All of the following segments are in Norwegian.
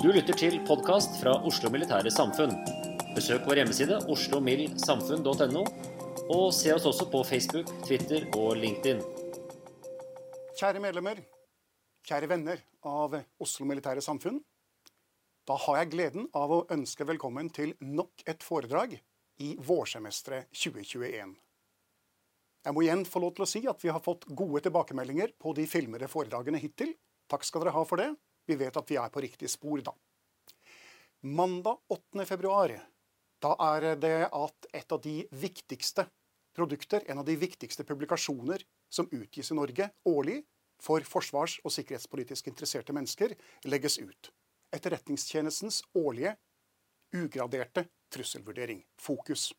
Du lytter til podkast fra Oslo Militære Samfunn. Besøk vår hjemmeside oslomildsamfunn.no, og se oss også på Facebook, Twitter og LinkedIn. Kjære medlemmer, kjære venner av Oslo Militære Samfunn. Da har jeg gleden av å ønske velkommen til nok et foredrag i vårsemesteret 2021. Jeg må igjen få lov til å si at vi har fått gode tilbakemeldinger på de filmede foredragene hittil. Takk skal dere ha for det. Vi vet at vi er på riktig spor da. Mandag 8. februar, da er det at et av de viktigste produkter, en av de viktigste publikasjoner som utgis i Norge årlig for forsvars- og sikkerhetspolitisk interesserte mennesker, legges ut. Etterretningstjenestens årlige ugraderte trusselvurdering, Fokus.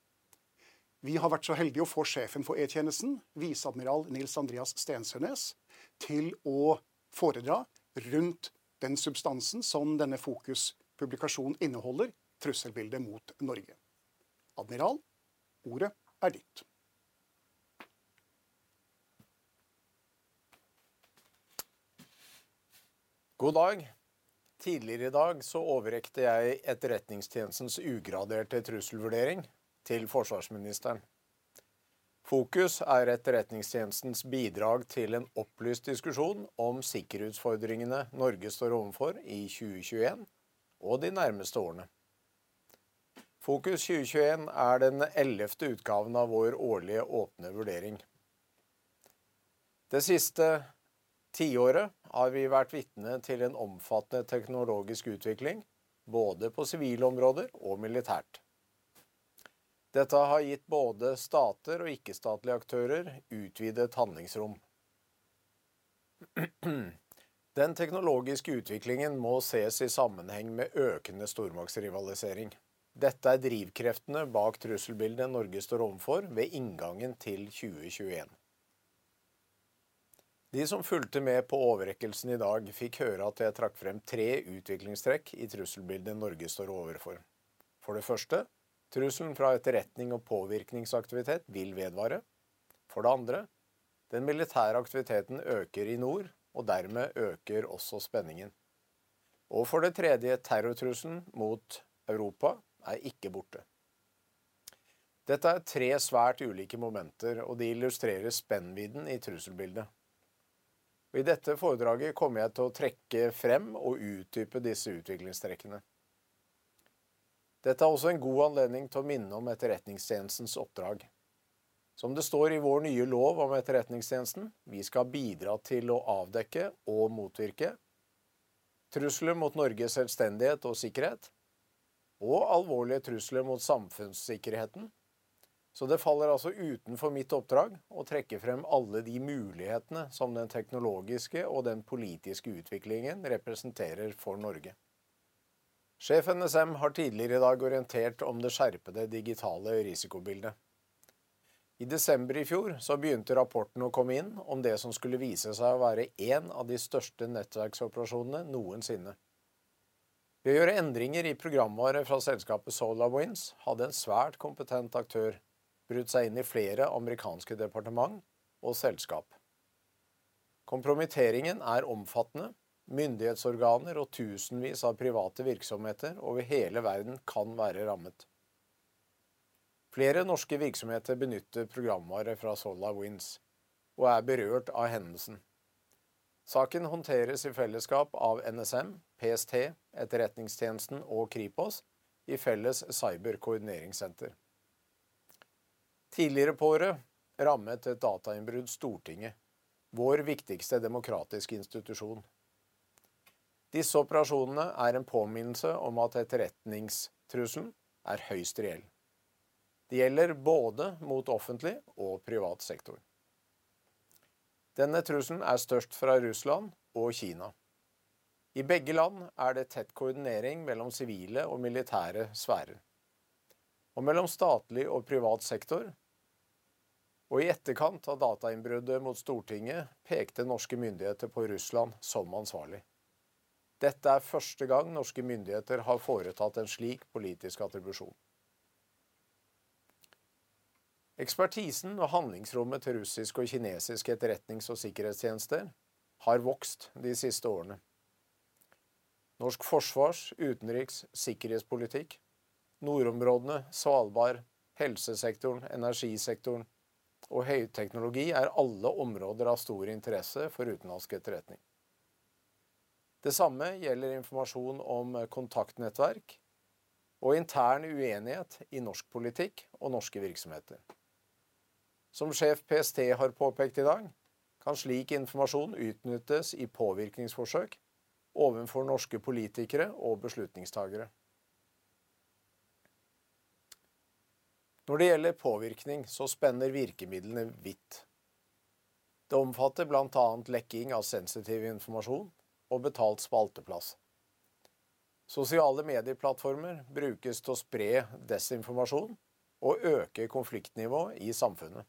Vi har vært så heldige å få sjefen for E-tjenesten, viseadmiral Nils Andreas Stensønes, til å foredra rundt den substansen som denne Fokus-publikasjonen inneholder, trusselbildet mot Norge. Admiral, ordet er ditt. God dag. Tidligere i dag så overrekte jeg Etterretningstjenestens ugraderte trusselvurdering til forsvarsministeren. Fokus er Etterretningstjenestens bidrag til en opplyst diskusjon om sikkerhetsutfordringene Norge står overfor i 2021 og de nærmeste årene. Fokus 2021 er den ellevte utgaven av vår årlige åpne vurdering. Det siste tiåret har vi vært vitne til en omfattende teknologisk utvikling, både på sivile områder og militært. Dette har gitt både stater og ikke-statlige aktører utvidet handlingsrom. Den teknologiske utviklingen må ses i sammenheng med økende stormaktsrivalisering. Dette er drivkreftene bak trusselbildet Norge står overfor ved inngangen til 2021. De som fulgte med på overrekkelsen i dag, fikk høre at jeg trakk frem tre utviklingstrekk i trusselbildet Norge står overfor. For det første, trusselen fra etterretning og påvirkningsaktivitet vil vedvare. For det andre, den militære aktiviteten øker i nord, og dermed øker også spenningen. Og for det tredje, terrortrusselen mot Europa er ikke borte. Dette er tre svært ulike momenter, og de illustrerer spennvidden i trusselbildet. Og I dette foredraget kommer jeg til å trekke frem og utdype disse utviklingstrekkene. Dette er også en god anledning til å minne om Etterretningstjenestens oppdrag. Som det står i vår nye lov om Etterretningstjenesten, vi skal bidra til å avdekke og motvirke trusler mot Norges selvstendighet og sikkerhet, og alvorlige trusler mot samfunnssikkerheten så det faller altså utenfor mitt oppdrag å trekke frem alle de mulighetene som den teknologiske og den politiske utviklingen representerer for Norge. Sjef NSM har tidligere i dag orientert om det skjerpede digitale risikobildet. I desember i fjor så begynte rapporten å komme inn om det som skulle vise seg å være en av de største nettverksoperasjonene noensinne. Ved å gjøre endringer i programvare fra selskapet SolarWinds hadde en svært kompetent aktør brutt seg inn i flere amerikanske departement og selskap. Kompromitteringen er omfattende Myndighetsorganer og tusenvis av private virksomheter over hele verden kan være rammet. Flere norske virksomheter benytter programvare fra SolarWinds og er berørt av hendelsen. Saken håndteres i fellesskap av NSM, PST, Etterretningstjenesten og Kripos i felles cyberkoordineringssenter. Tidligere på året rammet et datainnbrudd Stortinget, vår viktigste demokratiske institusjon. Disse operasjonene er en påminnelse om at etterretningstrusselen er høyst reell. Det gjelder både mot offentlig og privat sektor. Denne trusselen er størst fra Russland og Kina. I begge land er det tett koordinering mellom sivile og militære sfærer. Og mellom statlig og privat sektor. Og i etterkant av datainnbruddet mot Stortinget pekte norske myndigheter på Russland som ansvarlig. Dette er første gang norske myndigheter har foretatt en slik politisk attribusjon. Ekspertisen og handlingsrommet til russisk og kinesisk etterretnings- og sikkerhetstjenester har vokst de siste årene. Norsk forsvars-, utenriks-, sikkerhetspolitikk, nordområdene, Svalbard, helsesektoren, energisektoren og høyteknologi er alle områder av stor interesse for utenlandsk etterretning. Det samme gjelder informasjon om kontaktnettverk og intern uenighet i norsk politikk og norske virksomheter. Som sjef PST har påpekt i dag, kan slik informasjon utnyttes i påvirkningsforsøk overfor norske politikere og beslutningstagere. Når det gjelder påvirkning, så spenner virkemidlene vidt. Det omfatter bl.a. lekking av sensitiv informasjon, og betalt spalteplass. Sosiale medieplattformer brukes til å spre desinformasjon og øke konfliktnivået i samfunnet.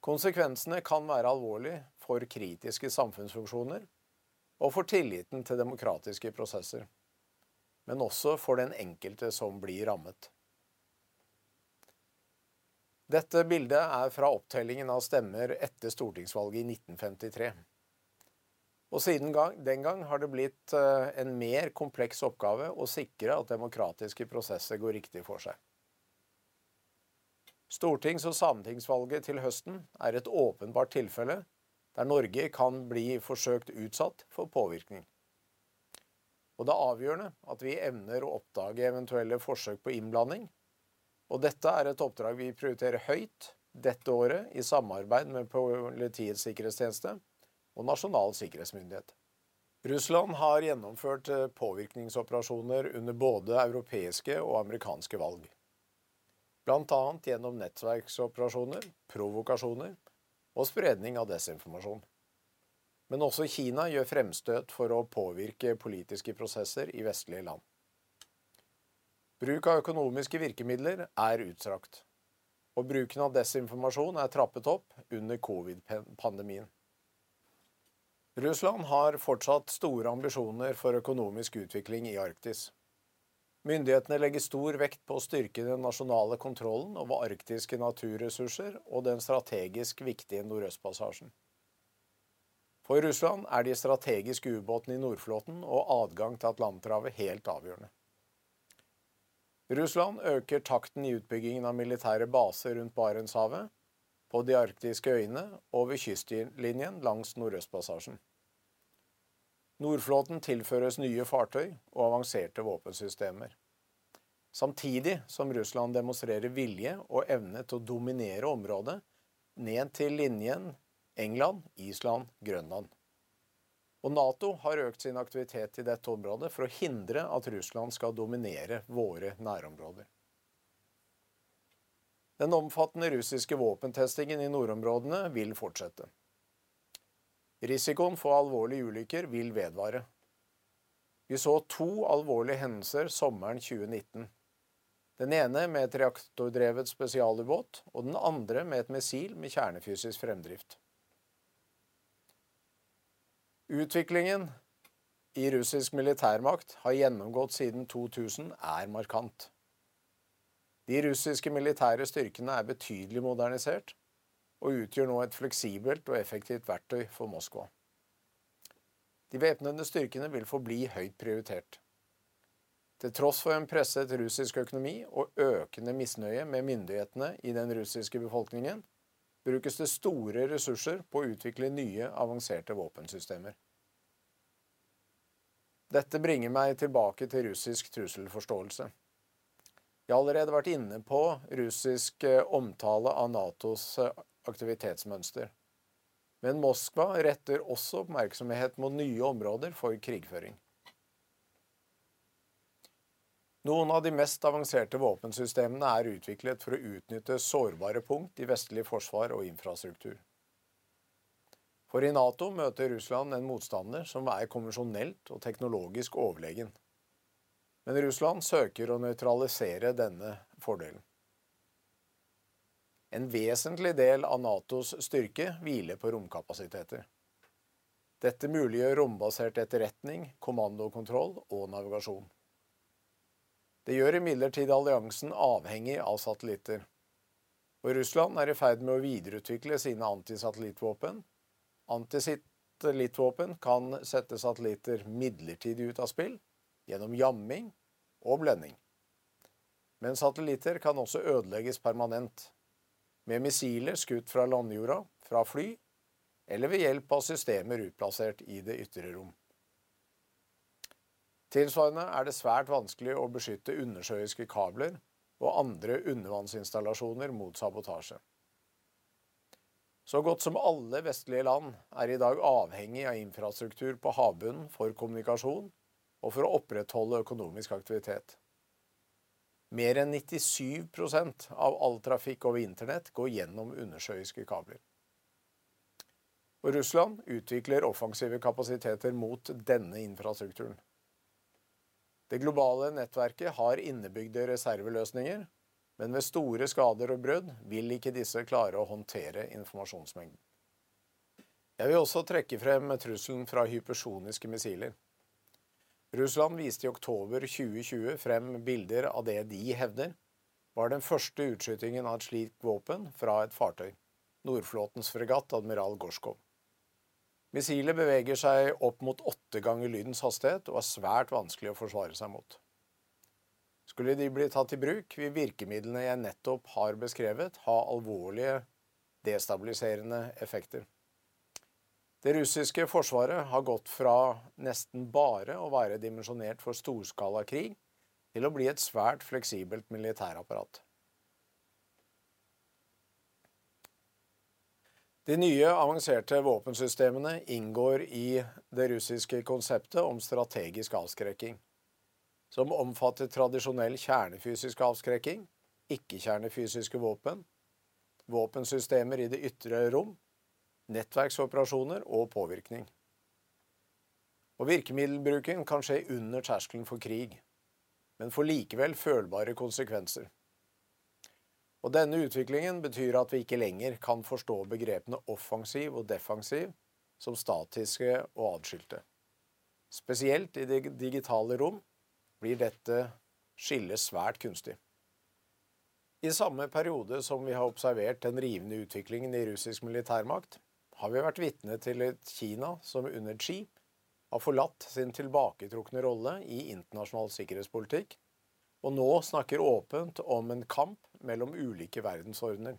Konsekvensene kan være alvorlige for kritiske samfunnsfunksjoner og for tilliten til demokratiske prosesser, men også for den enkelte som blir rammet. Dette bildet er fra opptellingen av stemmer etter stortingsvalget i 1953. Og siden den gang har det blitt eh, en mer kompleks oppgave å sikre at demokratiske prosesser går riktig for seg. Stortings- og sametingsvalget til høsten er et åpenbart tilfelle der Norge kan bli forsøkt utsatt for påvirkning. Og det er avgjørende at vi evner å oppdage eventuelle forsøk på innblanding. Og dette er et oppdrag vi prioriterer høyt dette året i samarbeid med Politiets sikkerhetstjeneste og Nasjonal sikkerhetsmyndighet. Russland har gjennomført eh, påvirkningsoperasjoner under både europeiske og amerikanske valg. Bl.a. gjennom nettverksoperasjoner, provokasjoner og spredning av desinformasjon. Men også Kina gjør fremstøt for å påvirke politiske prosesser i vestlige land. Bruk av økonomiske virkemidler er utstrakt, og bruken av desinformasjon er trappet opp under covid-pandemien. Russland har fortsatt store ambisjoner for økonomisk utvikling i Arktis. Myndighetene legger stor vekt på å styrke den nasjonale kontrollen over arktiske naturressurser og den strategisk viktige Nordøstpassasjen. For Russland er de strategiske ubåtene i Nordflåten og adgang til Atlanterhavet helt avgjørende. Russland øker takten i utbyggingen av militære baser rundt Barentshavet, på de arktiske øyene og ved kystlinjen langs Nordøstpassasjen. Nordflåten tilføres nye fartøy og avanserte våpensystemer. Samtidig som Russland demonstrerer vilje og evne til å dominere området ned til linjen England, Island, Grønland. Og Nato har økt sin aktivitet i dette området for å hindre at Russland skal dominere våre nærområder. Den omfattende russiske våpentestingen i nordområdene vil fortsette. Risikoen for alvorlige ulykker vil vedvare. Vi så to alvorlige hendelser sommeren 2019. Den ene med et reaktordrevet spesialubåt, og den andre med et missil med kjernefysisk fremdrift. Utviklingen i russisk militærmakt har gjennomgått siden 2000 er markant. De russiske militære styrkene er betydelig modernisert og utgjør nå et fleksibelt og effektivt verktøy for Moskva. De væpnede styrkene vil forbli høyt prioritert. Til tross for en presset russisk økonomi og økende misnøye med myndighetene i den russiske befolkningen, brukes det store ressurser på å utvikle nye, avanserte våpensystemer. Dette bringer meg tilbake til russisk trusselforståelse. Jeg har allerede vært inne på russisk eh, omtale av Natos eh, aktivitetsmønster. Men Moskva retter også oppmerksomhet mot nye områder for krigføring. Noen av de mest avanserte våpensystemene er utviklet for å utnytte sårbare punkt i vestlig forsvar og infrastruktur. For i Nato møter Russland en motstander som er konvensjonelt og teknologisk overlegen. Men Russland søker å nøytralisere denne fordelen. En vesentlig del av Natos styrke hviler på romkapasiteter. Dette muliggjør rombasert etterretning, kommandokontroll og navigasjon. Det gjør imidlertid alliansen avhengig av satellitter. Og Russland er i ferd med å videreutvikle sine antisatellittvåpen. Antisatellittvåpen kan sette satellitter midlertidig ut av spill gjennom jamming og blending. Men satellitter kan også ødelegges permanent med missiler skutt fra landjorda, fra fly, eller ved hjelp av systemer utplassert i det ytre rom. Tilsvarende er det svært vanskelig å beskytte undersjøiske kabler og andre undervannsinstallasjoner mot sabotasje. Så godt som alle vestlige land er i dag avhengig av infrastruktur på havbunnen for kommunikasjon og for å opprettholde økonomisk aktivitet. Mer enn 97% av all trafikk over internett går gjennom undersjøiske kabler. Og Russland utvikler offensive kapasiteter mot denne infrastrukturen. Det globale nettverket har innebygde reserveløsninger, men ved store skader og brudd vil ikke disse klare å håndtere informasjonsmengden. Jeg vil også trekke frem trusselen fra hypersoniske missiler. Russland viste i oktober 2020 frem bilder av det de hevder var den første utskytingen av et slikt våpen fra et fartøy, Nordflåtens fregatt Admiral Gorskov. Missilet beveger seg opp mot åtte ganger lydens hastighet og er svært vanskelig å forsvare seg mot. Skulle de bli tatt i bruk, vil virkemidlene jeg nettopp har beskrevet, ha alvorlige destabiliserende effekter. Det russiske forsvaret har gått fra nesten bare å være dimensjonert for storskala krig til å bli et svært fleksibelt militærapparat. De nye avanserte våpensystemene inngår i det russiske konseptet om strategisk avskrekking, som omfatter tradisjonell kjernefysisk avskrekking, ikke-kjernefysiske våpen, våpensystemer i det ytre rom nettverksoperasjoner og påvirkning. Og Virkemiddelbruken kan skje under terskelen for krig, men får likevel følbare konsekvenser. Og Denne utviklingen betyr at vi ikke lenger kan forstå begrepene offensiv og defensiv som statiske og adskilte. Spesielt i det digitale rom blir dette skillet svært kunstig. I samme periode som vi har observert den rivende utviklingen i russisk militærmakt, har vi vært vitne til et Kina som under Xi har forlatt sin tilbaketrukne rolle i internasjonal sikkerhetspolitikk, og nå snakker åpent om en kamp mellom ulike verdensordener.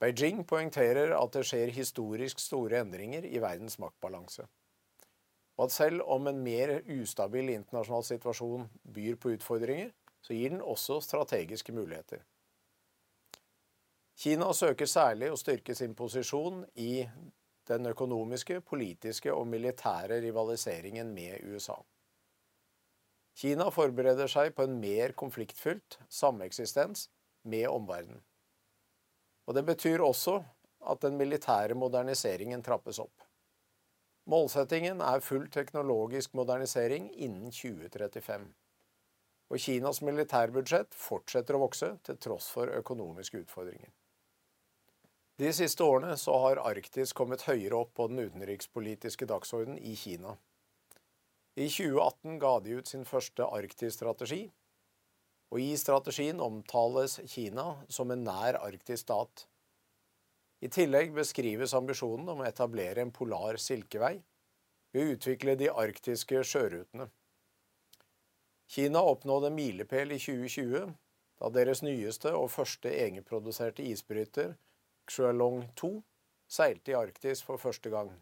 Beijing poengterer at det skjer historisk store endringer i verdens maktbalanse, og at selv om en mer ustabil internasjonal situasjon byr på utfordringer, så gir den også strategiske muligheter. Kina søker særlig å styrke sin posisjon i den økonomiske, politiske og militære rivaliseringen med USA. Kina forbereder seg på en mer konfliktfylt sameksistens med omverdenen. Og Det betyr også at den militære moderniseringen trappes opp. Målsettingen er full teknologisk modernisering innen 2035. Og Kinas militærbudsjett fortsetter å vokse til tross for økonomiske utfordringer. De siste årene så har Arktis kommet høyere opp på den utenrikspolitiske dagsordenen i Kina. I 2018 ga de ut sin første Arktis-strategi, og i strategien omtales Kina som en nær arktisk stat. I tillegg beskrives ambisjonen om å etablere en polar silkevei ved å utvikle de arktiske sjørutene. Kina oppnådde milepæl i 2020 da deres nyeste og første egenproduserte isbryter, Xuelong 2, seilte i Arktis for første gang.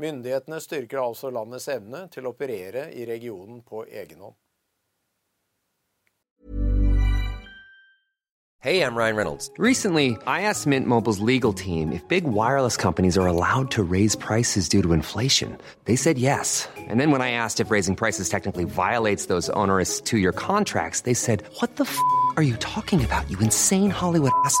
Myndighetene styrker altså landets evne til å operere i regionen på egen hånd. Hey, I'm Ryan Reynolds. Recently, I asked Mint Mobile's legal team if big wireless companies are allowed to raise prices due to inflation. They said yes. And then when I asked if raising prices technically violates those onerous two year contracts, they said, What the f are you talking about, you insane Hollywood ass?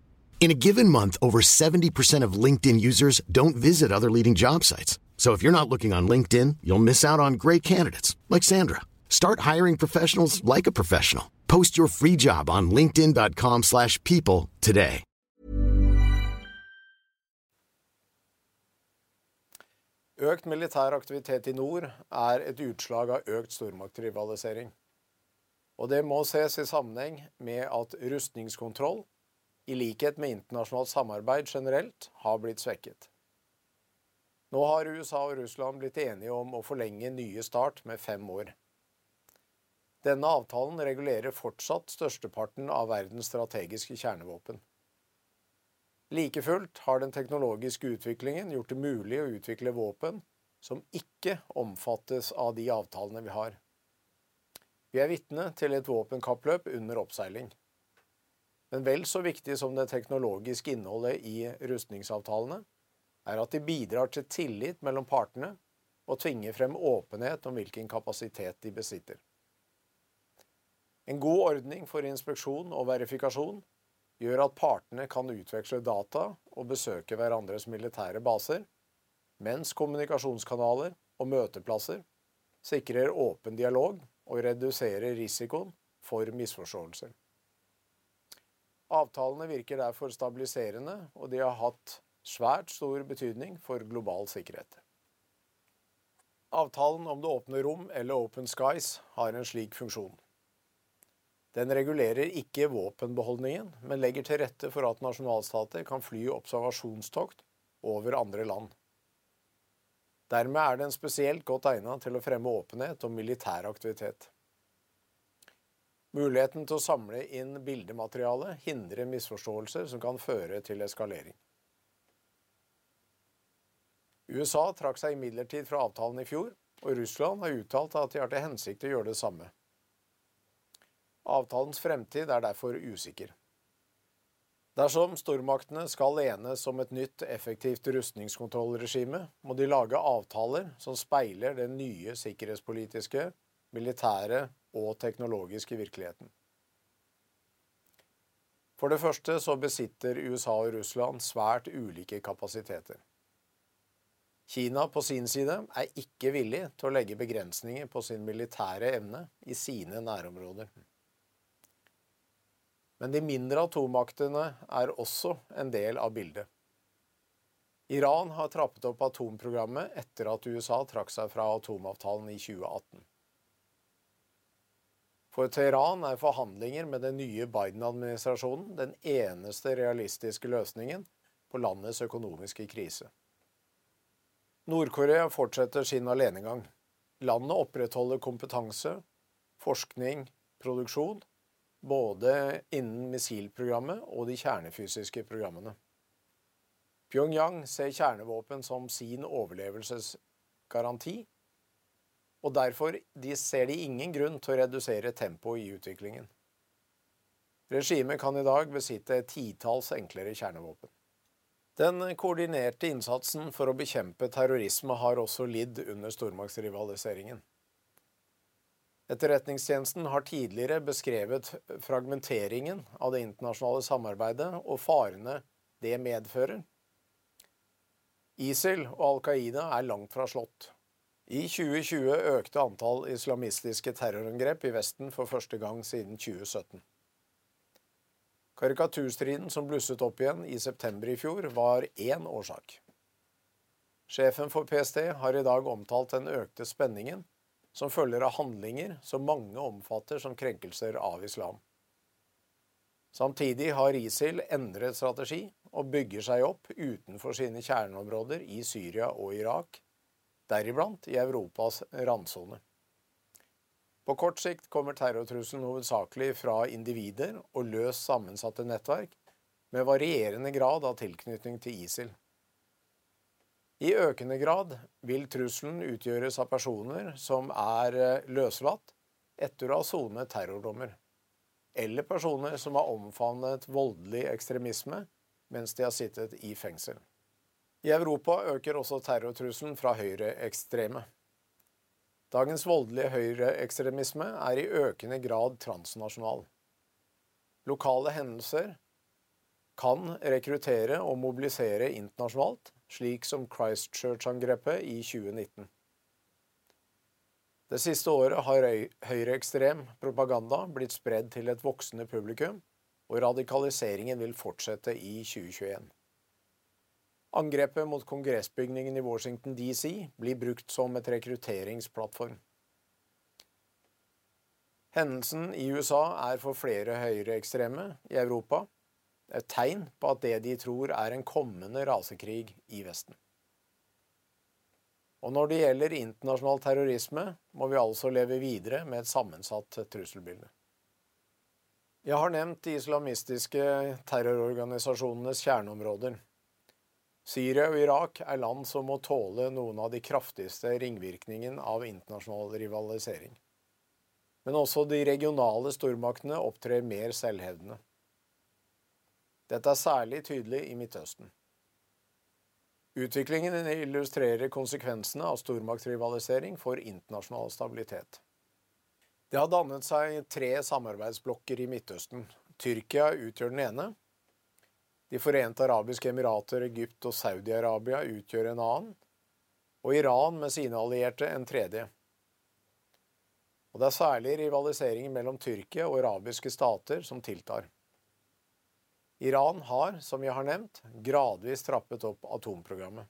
In a given month, over 70% of LinkedIn users don't visit other leading job sites. So if you're not looking on LinkedIn, you'll miss out on great candidates like Sandra. Start hiring professionals like a professional. Post your free job on linkedin.com/people today. Økt militær aktivitet i nord er et utslag av økt stormaktrivalisering. Og det må ses i sammenheng med at rustningskontroll, i likhet med internasjonalt samarbeid generelt, har blitt svekket. Nå har USA og Russland blitt enige om å forlenge nye start med fem år. Denne avtalen regulerer fortsatt størsteparten av verdens strategiske kjernevåpen. Like fullt har den teknologiske utviklingen gjort det mulig å utvikle våpen som ikke omfattes av de avtalene vi har. Vi er vitne til et våpenkappløp under oppseiling. Men vel så viktig som det teknologiske innholdet i rustningsavtalene, er at de bidrar til tillit mellom partene og tvinger frem åpenhet om hvilken kapasitet de besitter. En god ordning for inspeksjon og verifikasjon gjør at partene kan utveksle data og besøke hverandres militære baser, mens kommunikasjonskanaler og møteplasser sikrer åpen dialog og reduserer risikoen for misforståelser. Avtalene virker derfor stabiliserende, og de har hatt svært stor betydning for global sikkerhet. Avtalen om det åpne rom, eller Open Skies, har en slik funksjon. Den regulerer ikke våpenbeholdningen, men legger til rette for at nasjonalstater kan fly observasjonstokt over andre land. Dermed er den spesielt godt egnet til å fremme åpenhet om militær aktivitet. Muligheten til å samle inn bildemateriale hindrer misforståelser som kan føre til eskalering. USA trakk seg imidlertid fra avtalen i fjor, og Russland har uttalt at de har til hensikt å gjøre det samme. Avtalens fremtid er derfor usikker. Dersom stormaktene skal enes om et nytt, effektivt rustningskontrollregime, må de lage avtaler som speiler det nye sikkerhetspolitiske, militære og teknologiske virkeligheten. For det første så besitter USA og Russland svært ulike kapasiteter. Kina på sin side er ikke villig til å legge begrensninger på sin militære evne i sine nærområder. Men de mindre atommaktene er også en del av bildet. Iran har trappet opp atomprogrammet etter at USA trakk seg fra atomavtalen i 2018. For Teheran er forhandlinger med den nye Biden-administrasjonen den eneste realistiske løsningen på landets økonomiske krise. Nord-Korea fortsetter sin alenegang. Landet opprettholder kompetanse, forskning, produksjon, både innen missilprogrammet og de kjernefysiske programmene. Pyongyang ser kjernevåpen som sin overlevelses garanti, og derfor ser de ingen grunn til å redusere tempoet i utviklingen. Regimet kan i dag besitte titalls enklere kjernevåpen. Den koordinerte innsatsen for å bekjempe terrorisme har også lidd under stormaktsrivaliseringen. Etterretningstjenesten har tidligere beskrevet fragmenteringen av det internasjonale samarbeidet og farene det medfører. ISIL og Al Qaida er langt fra slått. I 2020 økte antall islamistiske terrorangrep i Vesten for første gang siden 2017. Karikaturstriden som blusset opp igjen i september i fjor, var én årsak. Sjefen for PST har i dag omtalt den økte spenningen som følger av handlinger som mange omfatter som krenkelser av islam. Samtidig har ISIL endret strategi og bygger seg opp utenfor sine kjerneområder i Syria og Irak, deriblant i Europas randsone. På kort sikt kommer terrortrusselen hovedsakelig fra individer og løst sammensatte nettverk med varierende grad av tilknytning til ISIL. I økende grad vil trusselen utgjøres av personer som er eh, løslatt etter å ha sonet terrordommer, eller personer som har omfavnet voldelig ekstremisme mens de har sittet i fengsel. I Europa øker også terrortrusselen fra høyreekstreme. Dagens voldelige høyreekstremisme er i økende grad transnasjonal. Lokale hendelser kan rekruttere og mobilisere internasjonalt, slik som Christchurch-angrepet i 2019. Det siste året har høyreekstrem propaganda blitt spredd til et voksende publikum, og radikaliseringen vil fortsette i 2021. Angrepet mot kongressbygningen i Washington DC blir brukt som et rekrutteringsplattform. Hendelsen i USA er for flere høyreekstreme i Europa et tegn på at det de tror er en kommende rasekrig i Vesten. Og når det gjelder internasjonal terrorisme, må vi altså leve videre med et sammensatt trusselbilde. Jeg har nevnt de islamistiske terrororganisasjonenes kjerneområder. Syria og Irak er land som må tåle noen av de kraftigste ringvirkningene av internasjonal rivalisering. Men også de regionale stormaktene opptrer mer selvhevdende. Dette er særlig tydelig i Midtøsten. Utviklingen illustrerer konsekvensene av stormaktrivalisering for internasjonal stabilitet. Det har dannet seg tre samarbeidsblokker i Midtøsten. Tyrkia utgjør den ene, de forente arabiske emirater, Egypt og Saudi-Arabia utgjør en annen, og Iran med sine allierte en tredje. Og det er særlig rivaliseringen mellom Tyrkia og arabiske stater som tiltar. Iran har, som jeg har nevnt, gradvis trappet opp atomprogrammet.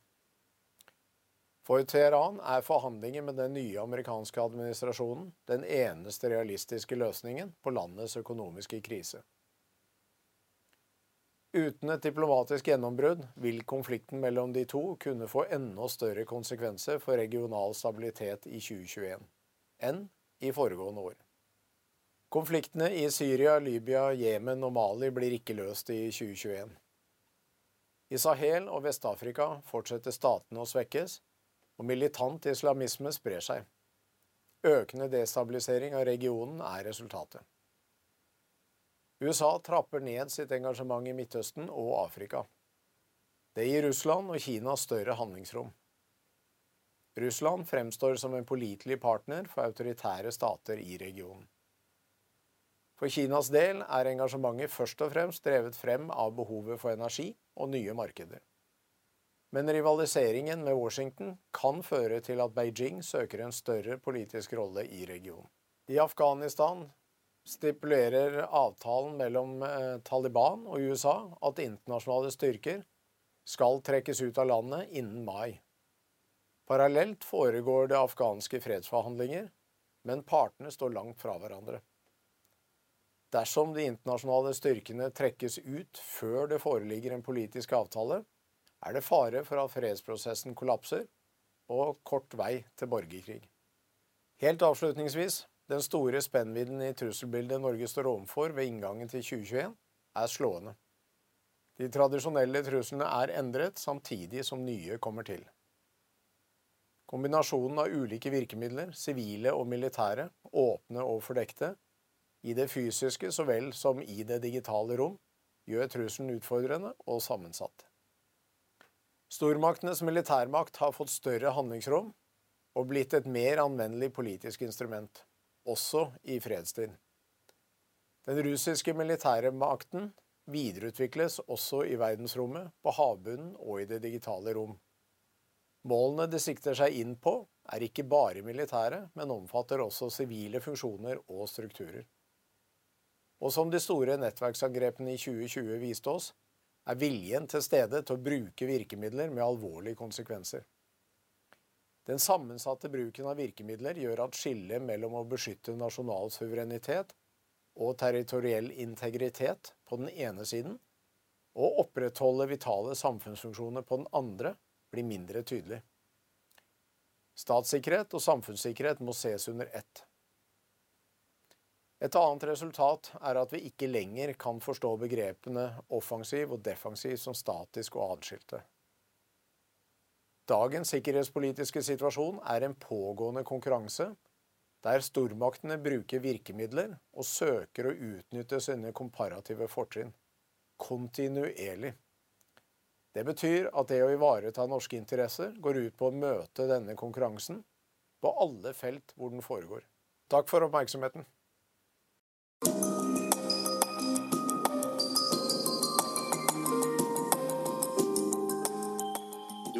For Teheran er forhandlinger med den nye amerikanske administrasjonen den eneste realistiske løsningen på landets økonomiske krise. Uten et diplomatisk gjennombrudd vil konflikten mellom de to kunne få enda større konsekvenser for regional stabilitet i 2021 enn i foregående år. Konfliktene i Syria, Libya, Jemen og Mali blir ikke løst i 2021. I Sahel og Vest-Afrika fortsetter statene å svekkes, og militant islamisme sprer seg. Økende destabilisering av regionen er resultatet. USA trapper ned sitt engasjement i Midtøsten og Afrika. Det gir Russland og Kina større handlingsrom. Russland fremstår som en pålitelig partner for autoritære stater i regionen. For Kinas del er engasjementet først og fremst drevet frem av behovet for energi og nye markeder. Men rivaliseringen med Washington kan føre til at Beijing søker en større politisk rolle i regionen. I Afghanistan stipulerer avtalen mellom eh, Taliban og USA at internasjonale styrker skal trekkes ut av landet innen mai. Parallelt foregår det afghanske fredsforhandlinger, men partene står langt fra hverandre. Dersom de internasjonale styrkene trekkes ut før det foreligger en politisk avtale, er det fare for at fredsprosessen kollapser og kort vei til borgerkrig. Helt avslutningsvis den store spennvidden i trusselbildet Norge står overfor ved inngangen til 2021, er slående. De tradisjonelle truslene er endret, samtidig som nye kommer til. Kombinasjonen av ulike virkemidler, sivile og militære, åpne og fordekte, i det fysiske så vel som i det digitale rom, gjør trusselen utfordrende og sammensatt. Stormaktenes militærmakt har fått større handlingsrom og blitt et mer anvendelig politisk instrument, også i fredstid. Den russiske militære makten videreutvikles også i verdensrommet, på havbunnen og i det digitale rom. Målene det sikter seg inn på, er ikke bare militære, men omfatter også sivile funksjoner og strukturer. Og som de store nettverksangrepene i 2020 viste oss, er viljen til stede til å bruke virkemidler med alvorlige konsekvenser. Den sammensatte bruken av virkemidler gjør at skillet mellom å beskytte nasjonal suverenitet og territoriell integritet på den ene siden, og opprettholde vitale samfunnsfunksjoner på den andre, blir mindre tydelig. Statssikkerhet og samfunnssikkerhet må ses under ett. Et annet resultat er at vi ikke lenger kan forstå begrepene offensiv og defensiv som statisk og atskilte. Dagens sikkerhetspolitiske situasjon er en pågående konkurranse der stormaktene bruker virkemidler og søker å utnytte sine komparative fortrinn. Kontinuerlig. Det betyr at det å ivareta norske interesser går ut på å møte denne konkurransen på alle felt hvor den foregår. Takk for oppmerksomheten.